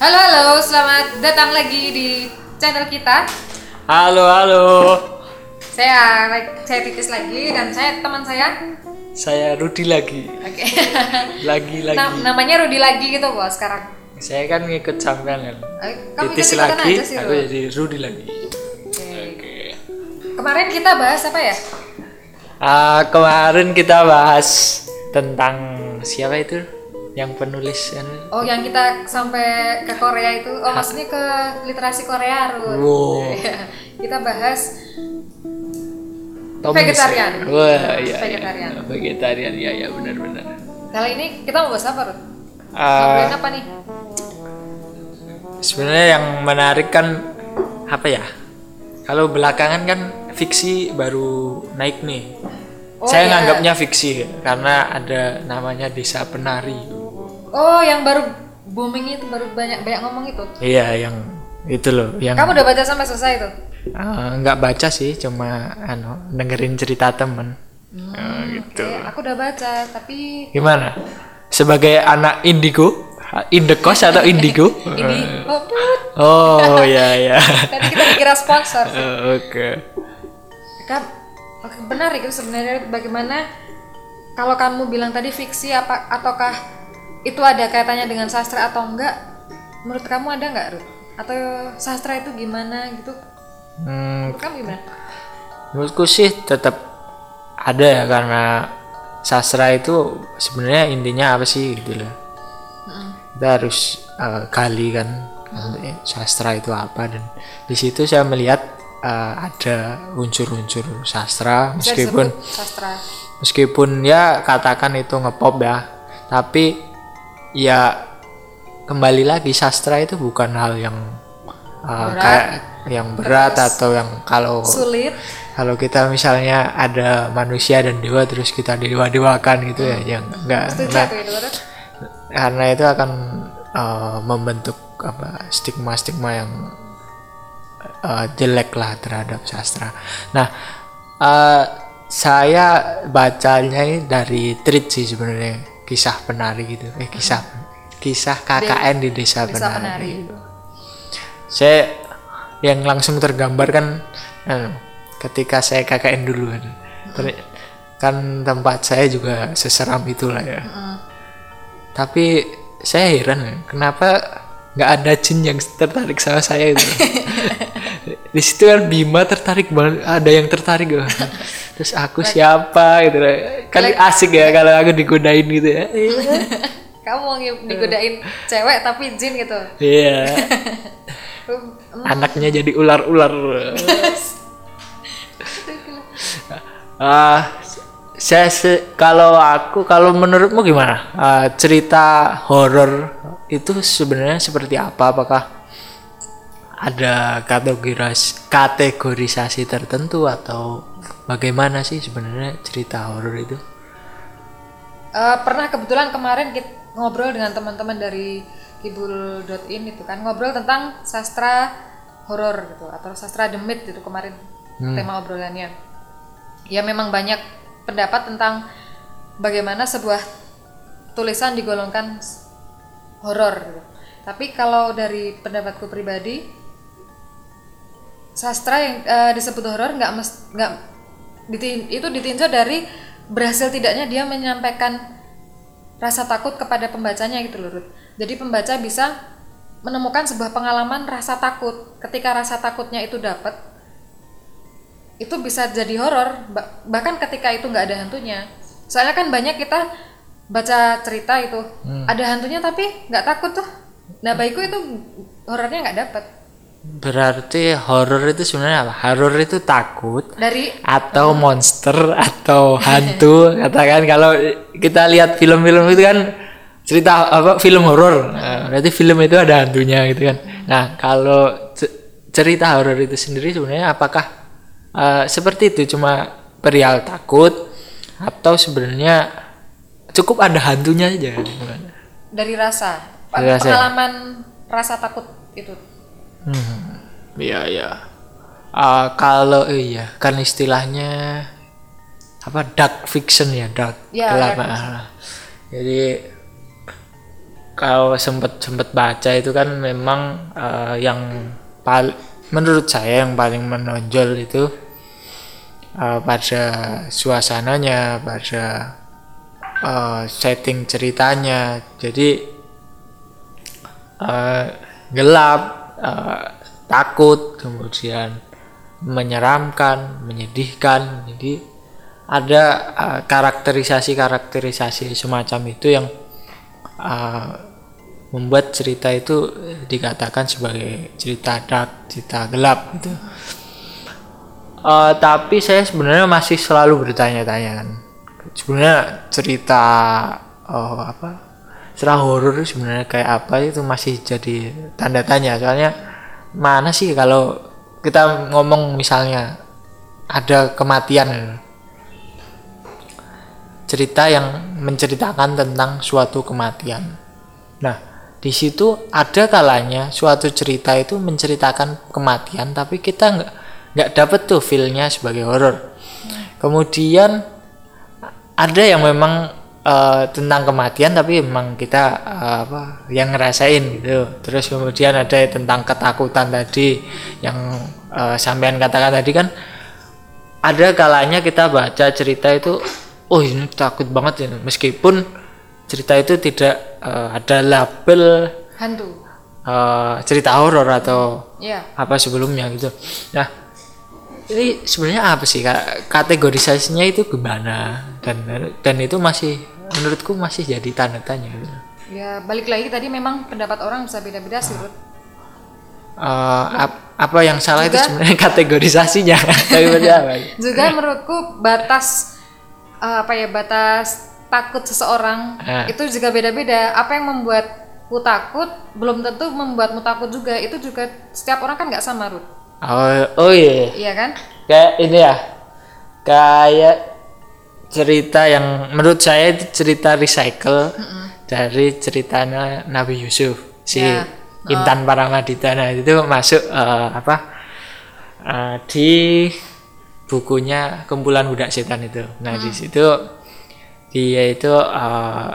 Halo halo, selamat datang lagi di channel kita. Halo, halo. Saya saya Titis lagi dan saya teman saya. Saya Rudi lagi. Oke. Lagi lagi. Nam- namanya Rudi lagi gitu bos sekarang. Saya kan ngikut sampean kan. Eh, Titis lagi, aja sih, aku jadi Rudi lagi. Oke. Kemarin kita bahas apa ya? Ah, kemarin kita bahas tentang siapa itu? Yang penulis anu? Oh yang kita sampai ke Korea itu, oh maksudnya ke literasi Korea Rud. Wow. Iya. kita bahas Thomas. Vegetarian. Wah, iya. Vegetarian. Iya. Vegetarian, iya, iya benar-benar. kali ini kita mau bahas apa Rud? Ah, Ngobrolin apa nih? sebenarnya yang menarik kan apa ya? Kalau belakangan kan fiksi baru naik nih. Oh, Saya iya. nganggapnya fiksi karena ada namanya Desa Penari. Oh yang baru booming itu baru banyak banyak ngomong itu. Iya, yang itu loh, yang Kamu udah baca sampai selesai itu? eh, nggak baca sih, cuma anu dengerin cerita temen. Eh, gitu. Oke, aku udah baca, tapi Gimana? Sebagai anak indigo, indekos atau indigo? ini oh, ya ya. tadi kita dikira sponsor. Eh, Oke. Kan oke, benar itu sebenarnya bagaimana kalau kamu bilang tadi fiksi apa ataukah itu ada kaitannya dengan sastra atau enggak? Menurut kamu ada nggak, Ruth? Atau sastra itu gimana gitu? Hmm, Menurut kamu gimana? menurutku sih tetap ada ya karena sastra itu sebenarnya intinya apa sih gitu loh. Kita harus eh, gali kan eh, sastra itu apa dan di situ saya melihat eh, ada unsur-unsur sastra Bisa meskipun sastra. meskipun ya katakan itu ngepop ya tapi ya kembali lagi sastra itu bukan hal yang uh, Berat. kayak yang berat atau yang kalau Sulit. kalau kita misalnya ada manusia dan dewa terus kita dewa-dewakan gitu ya yang enggak Setuju enggak Ruth. karena itu akan uh, membentuk apa stigma-stigma yang uh, jelek lah terhadap sastra. Nah, uh, saya bacanya ini dari tweet sih sebenarnya kisah penari gitu, eh kisah kisah KKN di desa, Desa penari. Penari. gitu. Saya yang langsung tergambar kan anu, ketika saya KKN dulu kan. Ter- kan tempat saya juga seseram itulah ya tapi saya heran kenapa nggak ada jin yang tertarik sama saya itu di situ kan Bima tertarik banget ada yang tertarik loh. terus aku siapa gitu kan asik ya kalau aku digodain gitu ya. Kamu mau digodain cewek tapi jin gitu. iya. Anaknya jadi ular-ular. Ah saya se- kalau aku kalau menurutmu gimana? Ah, cerita horor itu sebenarnya seperti apa? Apakah ada kategoris kategorisasi tertentu atau bagaimana sih sebenarnya cerita horor itu Eh, pernah kebetulan kemarin kita ngobrol dengan teman-teman dari kibul.in itu kan ngobrol tentang sastra horor gitu atau sastra demit gitu kemarin tema obrolannya. Ya memang banyak pendapat tentang bagaimana sebuah tulisan digolongkan horor gitu. Tapi kalau dari pendapatku pribadi sastra yang eh, disebut horor nggak mes nggak ditin- itu ditinjau dari berhasil tidaknya dia menyampaikan rasa takut kepada pembacanya gitu loh Ruth. Jadi pembaca bisa menemukan sebuah pengalaman rasa takut. Ketika rasa takutnya itu dapat, itu bisa jadi horor. Ba- Bahkan ketika itu nggak ada hantunya. Soalnya kan banyak kita baca cerita itu ada hantunya tapi nggak takut tuh. Nah baikku itu horornya nggak dapat. Berarti horor itu sebenarnya apa? Horor itu takut Dari atau monster atau hantu? Katakan kalau kita lihat film-film itu kan cerita apa film horor Nah, berarti film itu ada hantunya gitu kan. Nah kalau ce- cerita horor itu sendiri sebenarnya apakah eh, seperti itu? Cuma perihal takut atau sebenarnya cukup ada hantunya aja gimana? dari rasa. Dari rasa. Ya? pengalaman rasa takut itu Hmm, iya iya. Ah, kalau iya kan istilahnya apa dark fiction ya dark Ya, gelap dark ah. Jadi kalau sempet sempet baca itu kan memang eh, yang pal menurut saya yang paling menonjol itu eh, pada suasananya, pada eh, setting ceritanya. Jadi eh, gelap, eh, takut, kemudian menyeramkan, menyedihkan. Jadi ada eh, karakterisasi-karakterisasi semacam itu yang eh, membuat cerita itu dikatakan sebagai cerita dark, cerita gelap gitu. Eh, tapi saya sebenarnya masih selalu bertanya-tanya kan. Sebenarnya cerita eh, apa? Cerita horor sebenarnya kayak apa itu masih jadi tanda tanya. Soalnya mana sih kalau kita ngomong misalnya ada kematian cerita yang menceritakan tentang suatu kematian. Nah, di situ ada kalanya suatu cerita itu menceritakan kematian, tapi kita nggak nggak dapet tuh feelnya sebagai horor. Kemudian ada yang memang eh, tentang kematian, tapi memang kita eh, apa yang ngerasain gitu. Terus kemudian ada tentang ketakutan tadi yang eh, sampean katakan tadi kan ada kalanya kita baca cerita itu oh ini takut banget ya meskipun cerita itu tidak eh, ada label hantu. eh, cerita horor atau ya apa sebelumnya gitu. Nah ini sebenarnya apa sih kategorisasinya itu gimana? Dan dan itu masih menurutku masih jadi tanda tanya. Ya balik lagi tadi memang pendapat orang bisa beda-beda sih Ruth. Eh, ap- apa yang salah itu Juga- sebenarnya kategorisasinya apa? juga menurutku batas eh, apa ya batas takut seseorang Ah. itu juga beda-beda. Apa yang membuatku takut belum tentu membuatmu takut juga. Itu juga setiap orang kan nggak sama Ruth oh oh iya. Iya kan? Kayak ini ya. Kayak cerita yang menurut saya itu cerita recycle dari ceritanya Nabi Yusuf si Ya. Intan Paramadita. Nah itu masuk eh, apa eh, di bukunya kumpulan budak setan itu. Nah di situ dia itu eh,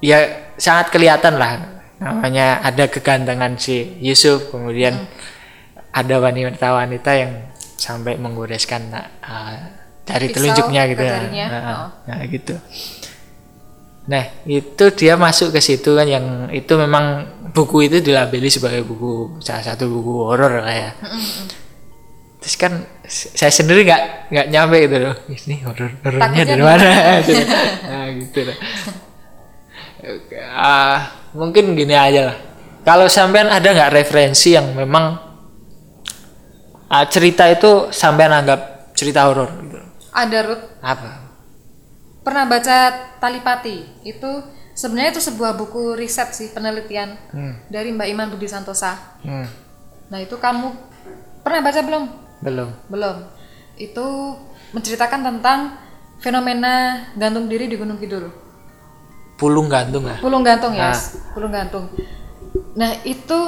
ya sangat kelihatan lah. Namanya ada kegantengan si Yusuf kemudian ada wanita-wanita yang sampai menggoreskan uh, dari Pisau telunjuknya gitu ya. Nah, Oh. nah, gitu. Nah itu dia masuk ke situ kan yang itu memang buku itu dilabeli sebagai buku salah satu buku horor lah ya. Terus kan saya sendiri nggak nggak nyampe gitu loh. Ini horor horornya dari mana? gitu. nah gitu lah ah, mungkin gini aja lah. Kalau sampean ada nggak referensi yang memang ah, cerita itu sampean anggap cerita horor gitu. Ada Ruth apa? Pernah baca Talipati? Itu sebenarnya itu sebuah buku riset sih penelitian hmm. dari Mbak Iman Budi Santosa. Hmm. nah itu kamu pernah baca belum? Belum. Belum. Itu menceritakan tentang fenomena gantung diri di Gunung Kidul. Pulung gantung lah. Pulung gantung ya Ah. pulung gantung. Nah itu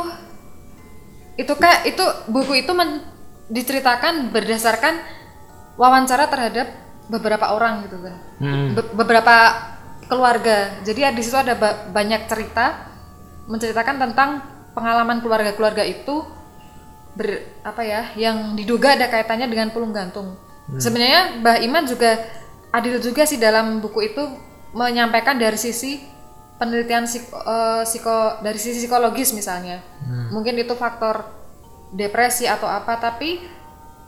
itu kayak itu buku itu men- diceritakan berdasarkan wawancara terhadap beberapa orang gitu kan. Hmm. Be- beberapa keluarga. Jadi di situ ada ba- banyak cerita menceritakan tentang pengalaman keluarga-keluarga itu ber apa ya yang diduga ada kaitannya dengan pulung gantung. Sebenarnya Mbah Iman juga adil juga sih dalam buku itu menyampaikan dari sisi penelitian psiko, eh, psiko- dari sisi psikologis misalnya. Mungkin itu faktor depresi atau apa tapi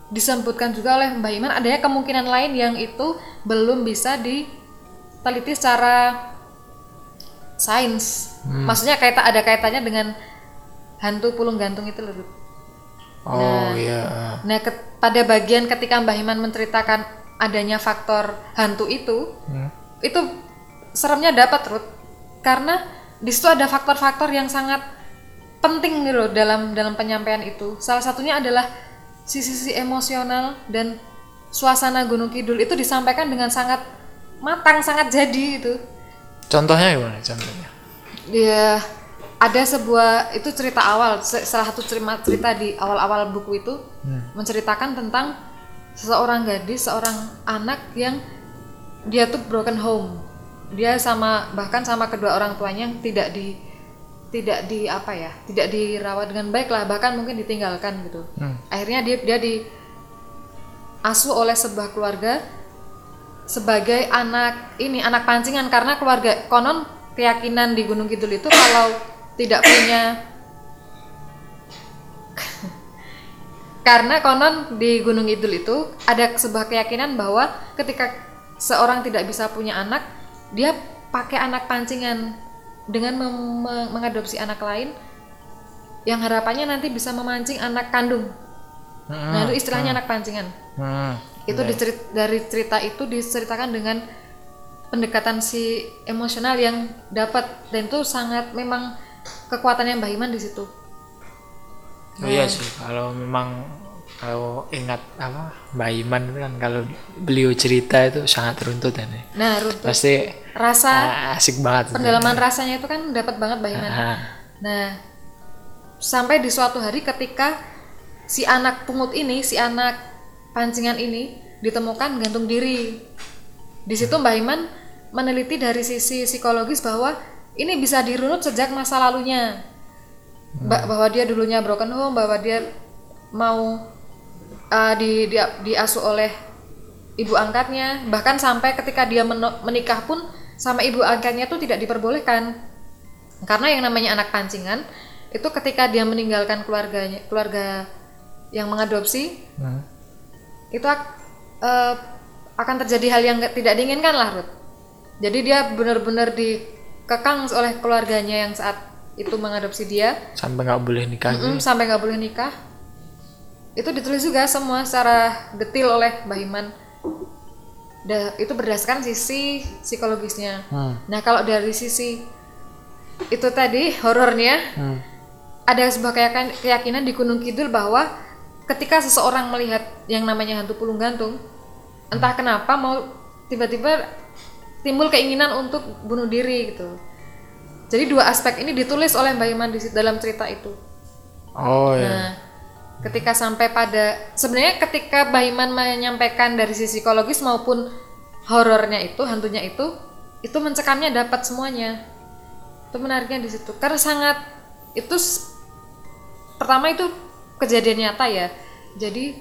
disebutkan juga oleh Mbah Iman adanya kemungkinan lain yang itu belum bisa diteliti secara sains. Maksudnya kaitan ada kaitannya dengan hantu pulung gantung itu loh. Oh iya Nah, ke- pada bagian ketika Mbah Iman menceritakan adanya faktor hantu itu, Hmm. itu seremnya dapat Ruth. Karena di situ ada faktor-faktor yang sangat penting nih loh dalam dalam penyampaian itu. Salah satunya adalah sisi-sisi emosional dan suasana Gunung Kidul itu disampaikan dengan sangat matang, sangat jadi itu. contohnya gimana contohnya Dia ada sebuah itu cerita awal, salah satu cerita, cerita di awal-awal buku itu menceritakan tentang seseorang gadis, seorang anak yang dia tuh broken home. Dia sama bahkan sama kedua orang tuanya yang tidak di tidak di apa ya tidak dirawat dengan baik lah bahkan mungkin ditinggalkan gitu. Hmm. akhirnya dia dia di asuh oleh sebuah keluarga sebagai anak ini anak pancingan. Karena keluarga konon keyakinan di Gunung Kidul itu kalau tidak punya karena konon di Gunung Kidul itu ada sebuah keyakinan bahwa ketika seorang tidak bisa punya anak dia pakai anak pancingan dengan mengadopsi anak lain yang harapannya nanti bisa memancing anak kandung Hmm. nah itu istilahnya anak pancingan Hmm. itu dicerit- dari cerita itu diceritakan dengan pendekatan si emosional yang dapat dan itu sangat memang kekuatannya Mbah Iman di situ. Oh iya sih, kalau memang kalau ingat apa Mbak Iman itu kan kalau beliau cerita itu sangat runtut ya nih. Nah, Ruth, Pasti rasa ah, asik banget. pendalaman rasanya itu kan dapat banget Mbah Iman. Ah, Nah, sampai di suatu hari ketika si anak pungut ini, si anak pancingan ini ditemukan gantung diri. Di situ Mbah Iman meneliti dari sisi psikologis bahwa ini bisa dirunut sejak masa lalunya. Ba- bahwa dia dulunya broken home, bahwa dia mau uh, di, di diasuh oleh ibu angkatnya, bahkan sampai ketika dia menikah pun sama ibu angkatnya tuh tidak diperbolehkan. Karena yang namanya anak pancingan itu ketika dia meninggalkan keluarganya, keluarga yang mengadopsi, hmm. itu ak- eh, akan terjadi hal yang tidak diinginkan lah Ruth. Jadi dia benar-benar dikekang oleh keluarganya yang saat itu mengadopsi dia Sampai nggak boleh nikah. Mm-mm, sampai nggak boleh nikah. Itu ditulis juga semua secara detil oleh Mbah Iman. Da- itu berdasarkan sisi psikologisnya. Hmm. Nah kalau dari sisi itu tadi horornya, Hmm. ada sebuah keyakinan, di Gunung Kidul bahwa ketika seseorang melihat yang namanya hantu pulung gantung, entah kenapa mau tiba-tiba timbul keinginan untuk bunuh diri gitu. Jadi dua aspek ini ditulis oleh Mbak Iman di dalam cerita itu. Oh ya. Nah, ketika sampai pada sebenarnya ketika Mbak Iman menyampaikan dari sisi psikologis maupun horornya itu, hantunya itu, itu mencekamnya dapat semuanya. Itu menariknya di situ. Karena sangat itu pertama itu kejadian nyata ya. Jadi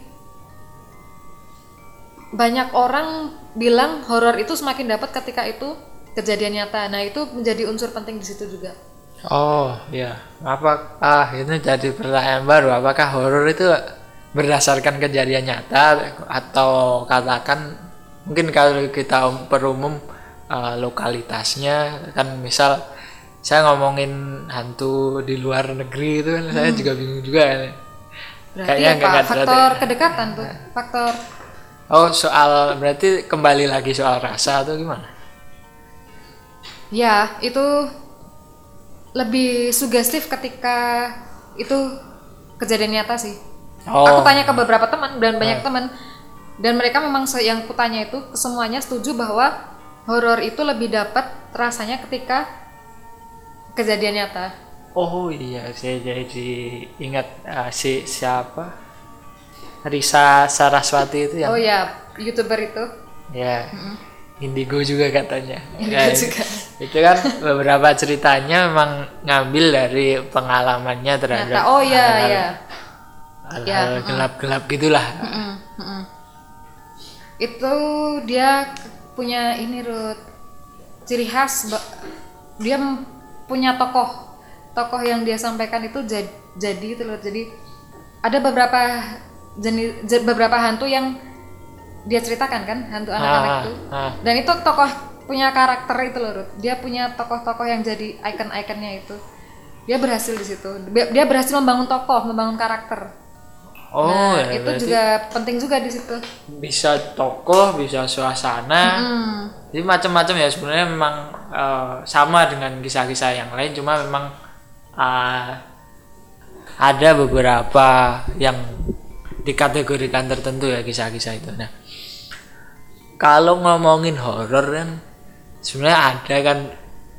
banyak orang bilang horor itu semakin dapat ketika itu kejadian nyata. Nah, itu menjadi unsur penting di situ juga. Oh ya. Apa? Ah ini jadi pertanyaan baru. Apakah horor itu berdasarkan kejadian nyata atau katakan mungkin kalau kita um- perumum uh, lokalitasnya kan misal saya ngomongin hantu di luar negeri itu kan saya juga bingung juga kan. Berarti Kayaknya apa? nggak Faktor kedekatan tuh. Faktor Oh soal berarti kembali lagi soal rasa atau gimana? Ya, itu lebih sugestif ketika itu kejadian nyata sih. Oh. Aku tanya ke beberapa teman dan banyak teman dan mereka memang yang kutanya itu semuanya setuju bahwa horor itu lebih dapat rasanya ketika kejadian nyata. Oh iya, saya jadi ingat uh, si siapa? Risa Saraswati itu yang Oh ya, youtuber itu. ya Indigo juga katanya. Indigo Ya, juga. Itu kan beberapa ceritanya memang ngambil dari pengalamannya terhadap Nyata. Oh ya, hal-hal- ya. hal-hal gelap-gelap gitulah. Mm, mm. Itu dia punya ini Ruth ciri khas dia punya tokoh tokoh yang dia sampaikan itu jadi jadi itu loh jadi ada beberapa jenis je- beberapa hantu yang dia ceritakan kan hantu anak-anak Ah, itu ah. dan itu tokoh punya karakter itu loh Ruth dia punya tokoh-tokoh yang jadi icon-iconnya itu dia berhasil di situ dia berhasil membangun tokoh membangun karakter Oh, nah ya, itu juga penting juga di situ bisa tokoh, bisa suasana. Hmm. Jadi macam-macam ya sebenarnya memang eh, sama dengan kisah-kisah yang lain cuma memang eh, ada beberapa yang dikategorikan tertentu ya kisah-kisah itu. Nah, kalau ngomongin horor kan sebenarnya ada kan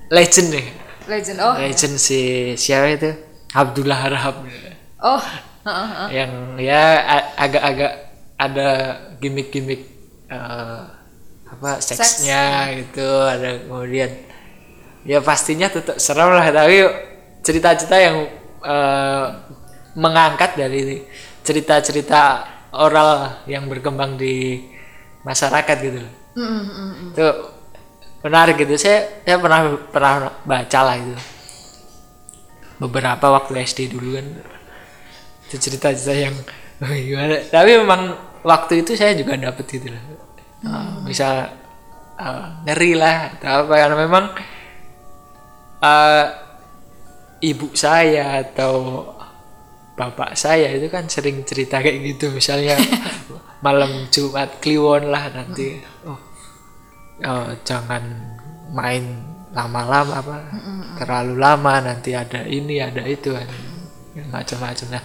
legend nih. legend oh Legend si siapa itu? Abdullah Harhab oh yang ya agak-agak ada gimmick-gimmick eh, apa seksnya gitu ada kemudian ya pastinya tetap serem lah tapi cerita-cerita yang eh, mengangkat dari cerita-cerita oral yang berkembang di masyarakat gitu loh. Mm, mm, mm, mm. itu menarik gitu. Saya saya pernah pernah baca lah itu. Beberapa waktu SD dulu kan. Itu cerita-cerita yang gimana. Tapi memang waktu itu saya juga dapet gitu loh Uh, bisa uh, ngeri lah atau apa. Karena memang uh, ibu saya atau bapak saya itu kan sering cerita kayak gitu. Misalnya malam Jumat Kliwon lah nanti. Oh eh, jangan main lama-lama apa terlalu lama nanti ada ini ada itu kan. Macam-macam nah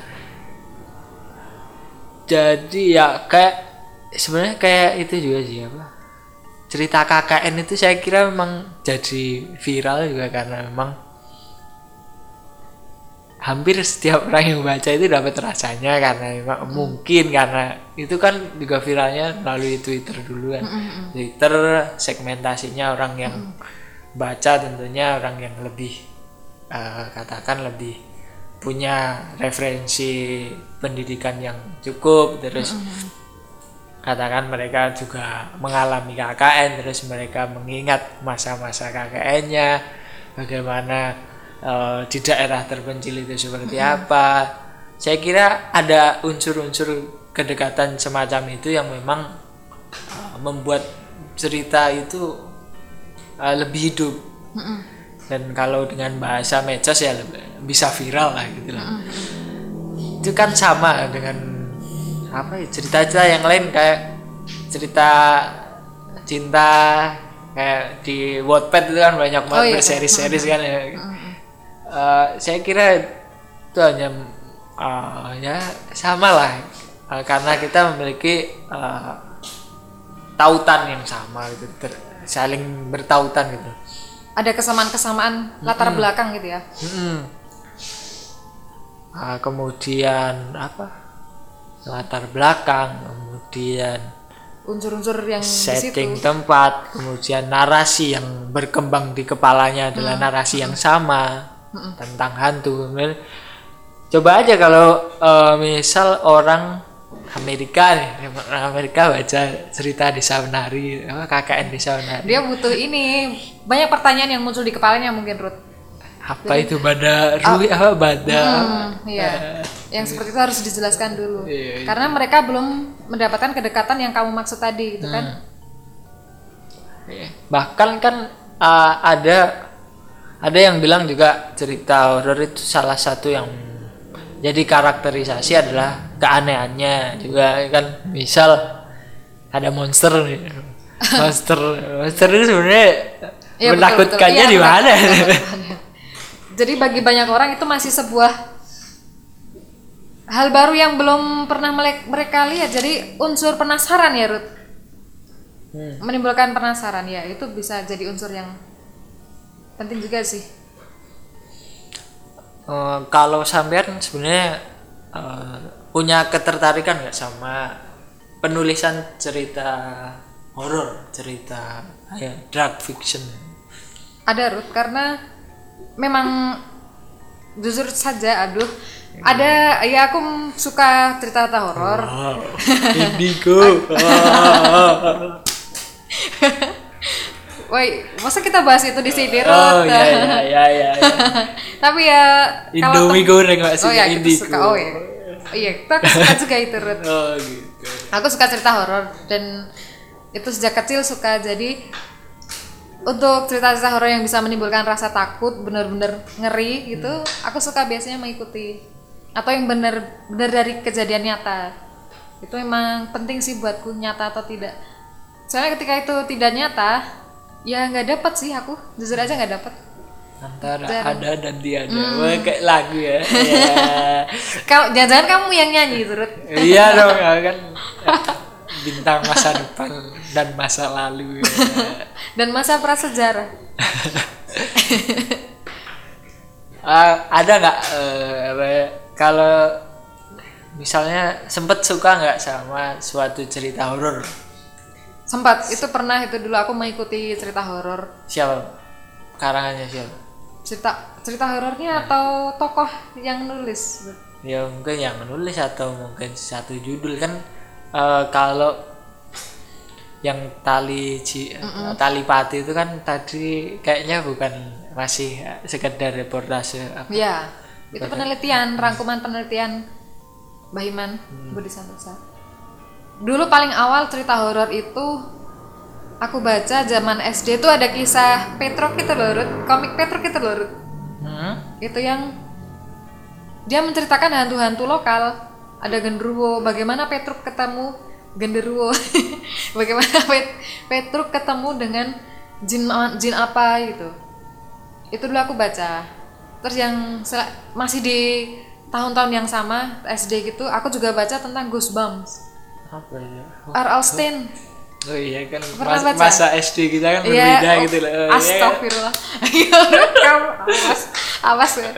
jadi ya kayak sebenarnya kayak itu juga sih apa cerita KKN itu saya kira memang jadi viral juga karena memang hampir setiap orang yang baca itu dapat rasanya karena memang mungkin karena itu kan juga viralnya melalui Twitter dulu kan Twitter segmentasinya orang yang baca tentunya orang yang lebih eh, katakan lebih punya referensi pendidikan yang cukup terus katakan mereka juga mengalami KKN terus mereka mengingat masa-masa KKN-nya bagaimana eh, di daerah terpencil itu seperti apa. Saya kira ada unsur-unsur kedekatan semacam itu yang memang eh, membuat cerita itu eh, lebih hidup. Dan kalau dengan bahasa medsos ya lebih- bisa viral lah gitu lah. Itu kan sama dengan apa ya cerita-cerita yang lain kayak cerita cinta kayak di Wattpad itu kan banyak banget Oh, iya. berseri-seri kan ya. Eh, saya kira itu hanya eh, ya sama lah Eh, karena kita memiliki eh, tautan yang sama gitu ter- saling bertautan gitu. ada kesamaan-kesamaan latar belakang gitu ya? Mm-mm. Ah, kemudian apa? Latar belakang kemudian unsur-unsur yang setting tempat kemudian narasi yang berkembang di kepalanya adalah narasi yang sama tentang hantu coba aja kalau eh, misal orang Amerika nih orang Amerika baca cerita desa menari apa KKN desa menari dia butuh ini banyak pertanyaan yang muncul di kepalanya mungkin Ruth apa itu bada rui apa bada Hmm, iya. Yang seperti itu harus dijelaskan dulu. Iya, iya. Karena mereka belum mendapatkan kedekatan yang kamu maksud tadi, gitu kan? Iya. bahkan kan uh, ada ada yang bilang juga cerita horor itu salah satu yang jadi karakterisasi adalah keanehannya juga kan misal ada monster nih monster monster itu sebenarnya betul, menakutkannya di Iya, mana. Jadi bagi banyak orang itu masih sebuah hal baru yang belum pernah mereka lihat. Jadi unsur penasaran ya, Ruth. Hmm. Menimbulkan penasaran ya, itu bisa jadi unsur yang penting juga sih. Eh, kalau sampean sebenarnya eh, punya ketertarikan nggak sama penulisan cerita horor cerita ya, dark fiction Ada Ruth karena memang jujur saja aduh ada ya aku suka cerita-cerita horor Wow, indigo. Woi, masa kita bahas itu di sini Ruth? oh iya iya iya iya. Tapi ya kalau Indomie tem- goreng nggak sih? Oh ya, kita indigo. suka. Oh ya. Oh iya, kita suka juga itu Ruth. Oh gitu. Aku suka cerita horor dan itu sejak kecil suka jadi untuk cerita-cerita horor yang bisa menimbulkan rasa takut, bener-bener ngeri gitu, aku suka biasanya mengikuti atau yang bener-bener dari kejadian nyata. Itu memang penting sih buatku nyata atau tidak. Soalnya ketika itu tidak nyata, ya nggak dapat sih aku, jujur aja nggak dapat. Antara Dan- ada dan tiada. Hmm. Wah, kayak lagu ya. Iya. Kau jangan-jangan kamu yang nyanyi turut. Iya dong kan bintang masa depan dan masa lalu. ya. Dan masa prasejarah. Ah, ada nggak Re- kalau misalnya sempet suka nggak sama suatu cerita horor? Sempat itu pernah itu dulu aku mengikuti cerita horor. Siapa? Karangannya siapa? cerita cerita horornya atau tokoh yang nulis? Ya mungkin yang menulis atau mungkin satu judul. Kan eh, kalau yang tali ci, tali pati itu kan tadi kayaknya bukan masih sekedar reportase apa? Ya itu penelitian rangkuman penelitian Bahiman Budi Santosa dulu paling awal cerita horor itu aku baca zaman SD itu ada kisah loh Ruth. komik loh Ruth. Hmm? itu yang dia menceritakan hantu-hantu lokal ada genderuwo bagaimana Petruk ketemu genderuwo bagaimana Pet- Petruk ketemu dengan jin jin apa gitu itu dulu aku baca terus yang masih di tahun-tahun yang sama SD gitu aku juga baca tentang Goosebumps apa ya R.L. Stein oh iya kan Pernah mas- baca? masa SD kita kan Iya, berbeda oh, gitu loh Oh, iya? Astagfirullah. Kamu awas, awas ya.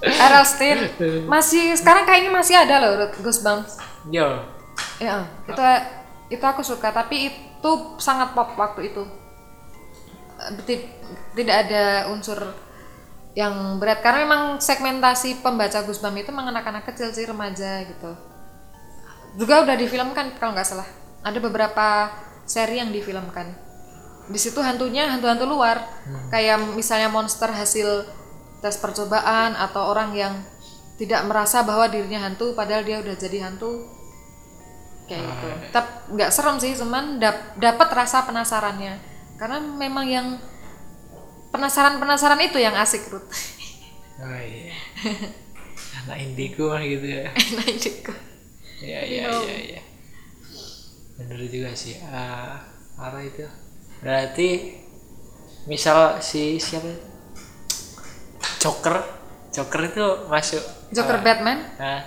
R.L. Stein masih sekarang kayaknya masih ada loh Ruth, Goosebumps. yo Ya, itu itu aku suka tapi itu sangat pop waktu itu. Ti- Tidak ada unsur yang berat karena memang segmentasi pembaca Goosebumps itu memang anak-anak kecil sih remaja gitu. Juga udah difilmkan kalau nggak salah. Ada beberapa seri yang difilmkan. Di situ hantunya hantu-hantu luar, kayak misalnya monster hasil tes percobaan atau orang yang tidak merasa bahwa dirinya hantu padahal dia udah jadi hantu kayak gitu. Tetap nggak serem sih, cuman dap dapat rasa penasarannya. Karena memang yang penasaran-penasaran itu yang asik, Ruth. oh iya anak indigo mah gitu ya Enak juga. Iya iya iya iya. Bener juga sih. Ah, apa itu? Berarti misal si siapa? Joker, Joker itu masuk. Joker Batman Nah,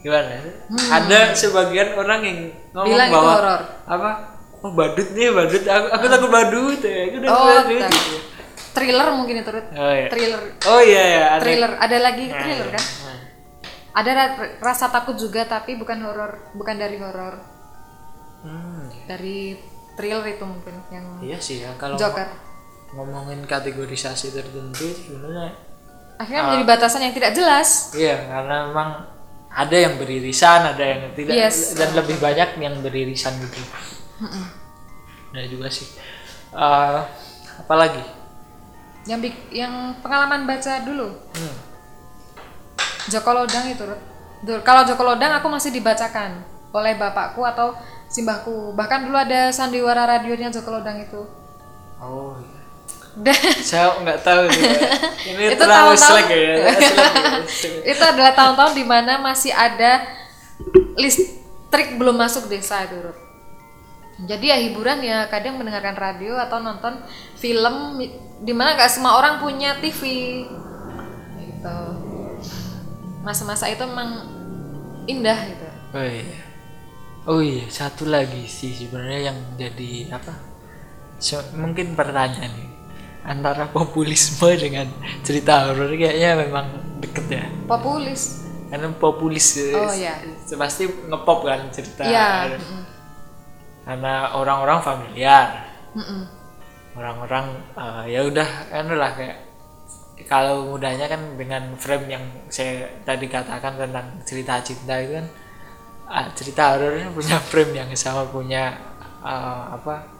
gimana? Ada sebagian orang yang ngomong Bilang itu bahwa horor. apa? Oh badut nih badut. Aku, aku takut badut ya. Aku takut Oh, badut. gitu. thriller mungkin itu, Ruth. Oh iya. Thriller. Oh iya ya. Ada. Thriller. Ada lagi thriller kan? Ada ra- rasa takut juga tapi bukan horor, bukan dari horor. Hmm, Dari thriller itu mungkin yang iya sih ya kalau Joker. ngomongin kategorisasi tertentu sebenarnya Akhirnya menjadi batasan yang tidak jelas. Iya, karena memang ada yang beririsan, ada yang tidak, Yes. dan lebih banyak yang beririsan gitu. Nah juga sih. Eh, apalagi? Yang yang pengalaman baca dulu. Hmm. Joko Lodang itu, Kalau Joko Lodang aku masih dibacakan oleh bapakku atau simbahku. Bahkan dulu ada sandiwara radionya Joko Lodang itu. Oh, iya. Saya nggak tahu sih. Ini Itu terlalu tahun-tahun- slack ya. Slack ya. itu adalah tahun-tahun di mana masih ada listrik belum masuk desa itu. Jadi ya hiburan ya kadang mendengarkan radio atau nonton film di mana nggak semua orang punya TV gitu. Masa-masa itu emang indah gitu. Oh iya. Oh iya, satu lagi sih sebenarnya yang jadi apa? So- mungkin pertanyaan nih. Antara populisme dengan cerita horor kayaknya memang deket ya. Populis. Karena populis Oh, iya. pasti ngepop kan cerita. Iya. Karena orang-orang familiar. Orang-orang eh, ya udah kan lah kayak kalau mudahnya kan dengan frame yang saya tadi katakan tentang cerita cinta itu kan ah, cerita horor punya frame yang sama punya eh, apa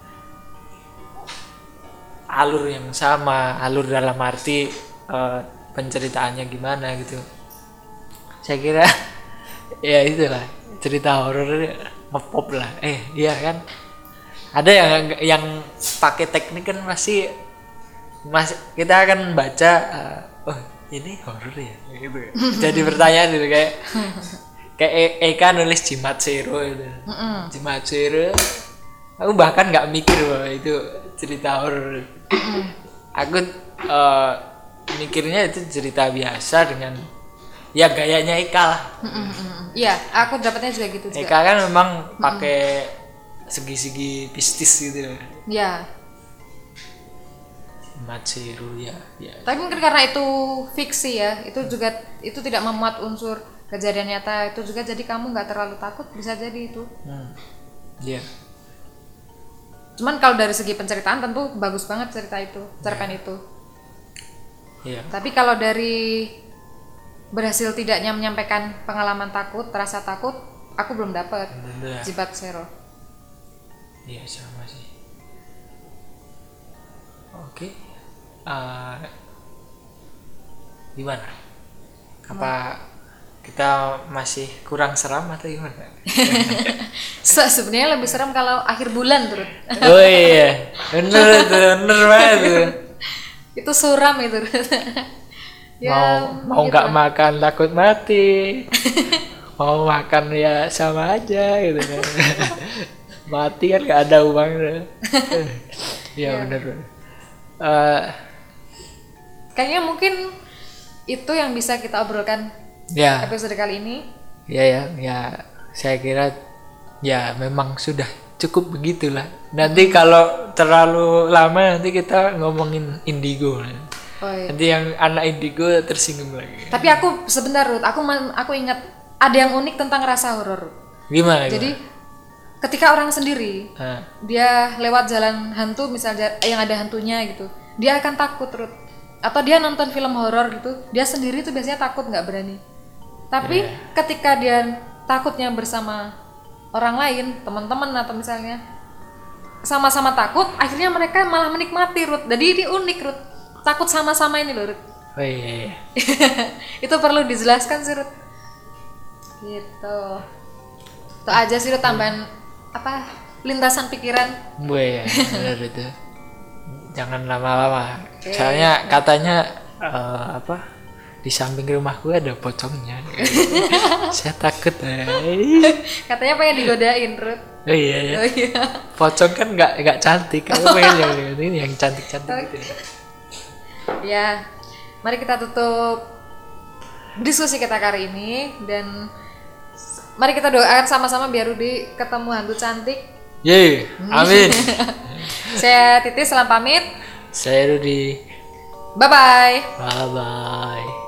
alur yang sama alur dalam arti eh, penceritaannya gimana gitu. Saya kira ya itulah cerita horor ngepop lah. Eh iya kan? Ada yang yang pakai teknik kan masih mas kita akan baca eh, oh ini horor ya? Gitu jadi pertanyaan gitu kayak kayak E- Eka nulis jimat zero itu. Mm-mm. jimat zero aku bahkan nggak mikir bahwa itu cerita horor aku eh, mikirnya itu cerita biasa dengan ya gayanya Eka lah. Iya, aku dapatnya juga gitu juga. Eka kan memang pakai segi-segi pistis gitu Ya, zero ya ya tapi mungkin karena itu fiksi ya, itu juga itu tidak memuat unsur kejadian nyata itu juga jadi kamu nggak terlalu takut bisa jadi itu. hmm. ya Cuman kalau dari segi penceritaan tentu bagus banget cerita itu, cerpen itu. Iya. Tapi kalau dari berhasil tidaknya menyampaikan pengalaman takut, rasa takut, aku belum dapat ya. jibat zero. Iya sama sih. Oke. Eh, gimana? Apa kita masih kurang seram atau gimana? Se- Sebenarnya lebih serem kalau akhir bulan turut. oh iya, bener itu, bener banget itu. suram itu. ya, mau mau gitu nggak lah. makan takut mati. mau makan ya sama aja gitu kan. mati kan nggak ada uangnya. Iya bener. Eh, Kayaknya mungkin itu yang bisa kita obrolkan ya. episode kali ini. Ya ya ya saya kira ya memang sudah cukup begitulah. Nanti kalau terlalu lama nanti kita ngomongin indigo. Oh, iya. Nanti yang anak indigo tersinggung lagi. Tapi aku sebentar Ruth, aku aku ingat ada yang unik tentang rasa horor. Gimana? Jadi ketika orang sendiri gimana? Ah, dia lewat jalan hantu misalnya yang ada hantunya gitu, dia akan takut Ruth. Atau dia nonton film horor gitu, dia sendiri tuh biasanya takut nggak berani. Tapi ketika dia takutnya bersama orang lain, teman-teman atau misalnya sama-sama takut, akhirnya mereka malah menikmati Ruth. Jadi ini unik Ruth. Takut sama-sama ini loh Ruth. oh iya, iya. itu perlu dijelaskan sih Ruth gitu itu aja sih Ruth tambahan apa lintasan pikiran Gue ya, bener itu. Jangan lama-lama. Soalnya katanya eh, apa? Di samping rumahku ada pocongnya. saya takut. eh. katanya pengen digodain Ruth Oh iya ya. oh iya Pocong kan nggak nggak cantik. Aku pengen yang ini yang cantik-cantik gitu. ya. ya mari kita tutup diskusi kita kali ini dan mari kita doakan sama-sama biar Rudi ketemu hantu cantik Yeay, amin. saya Titi selamat pamit Saya Rudi. bye bye Bye bye.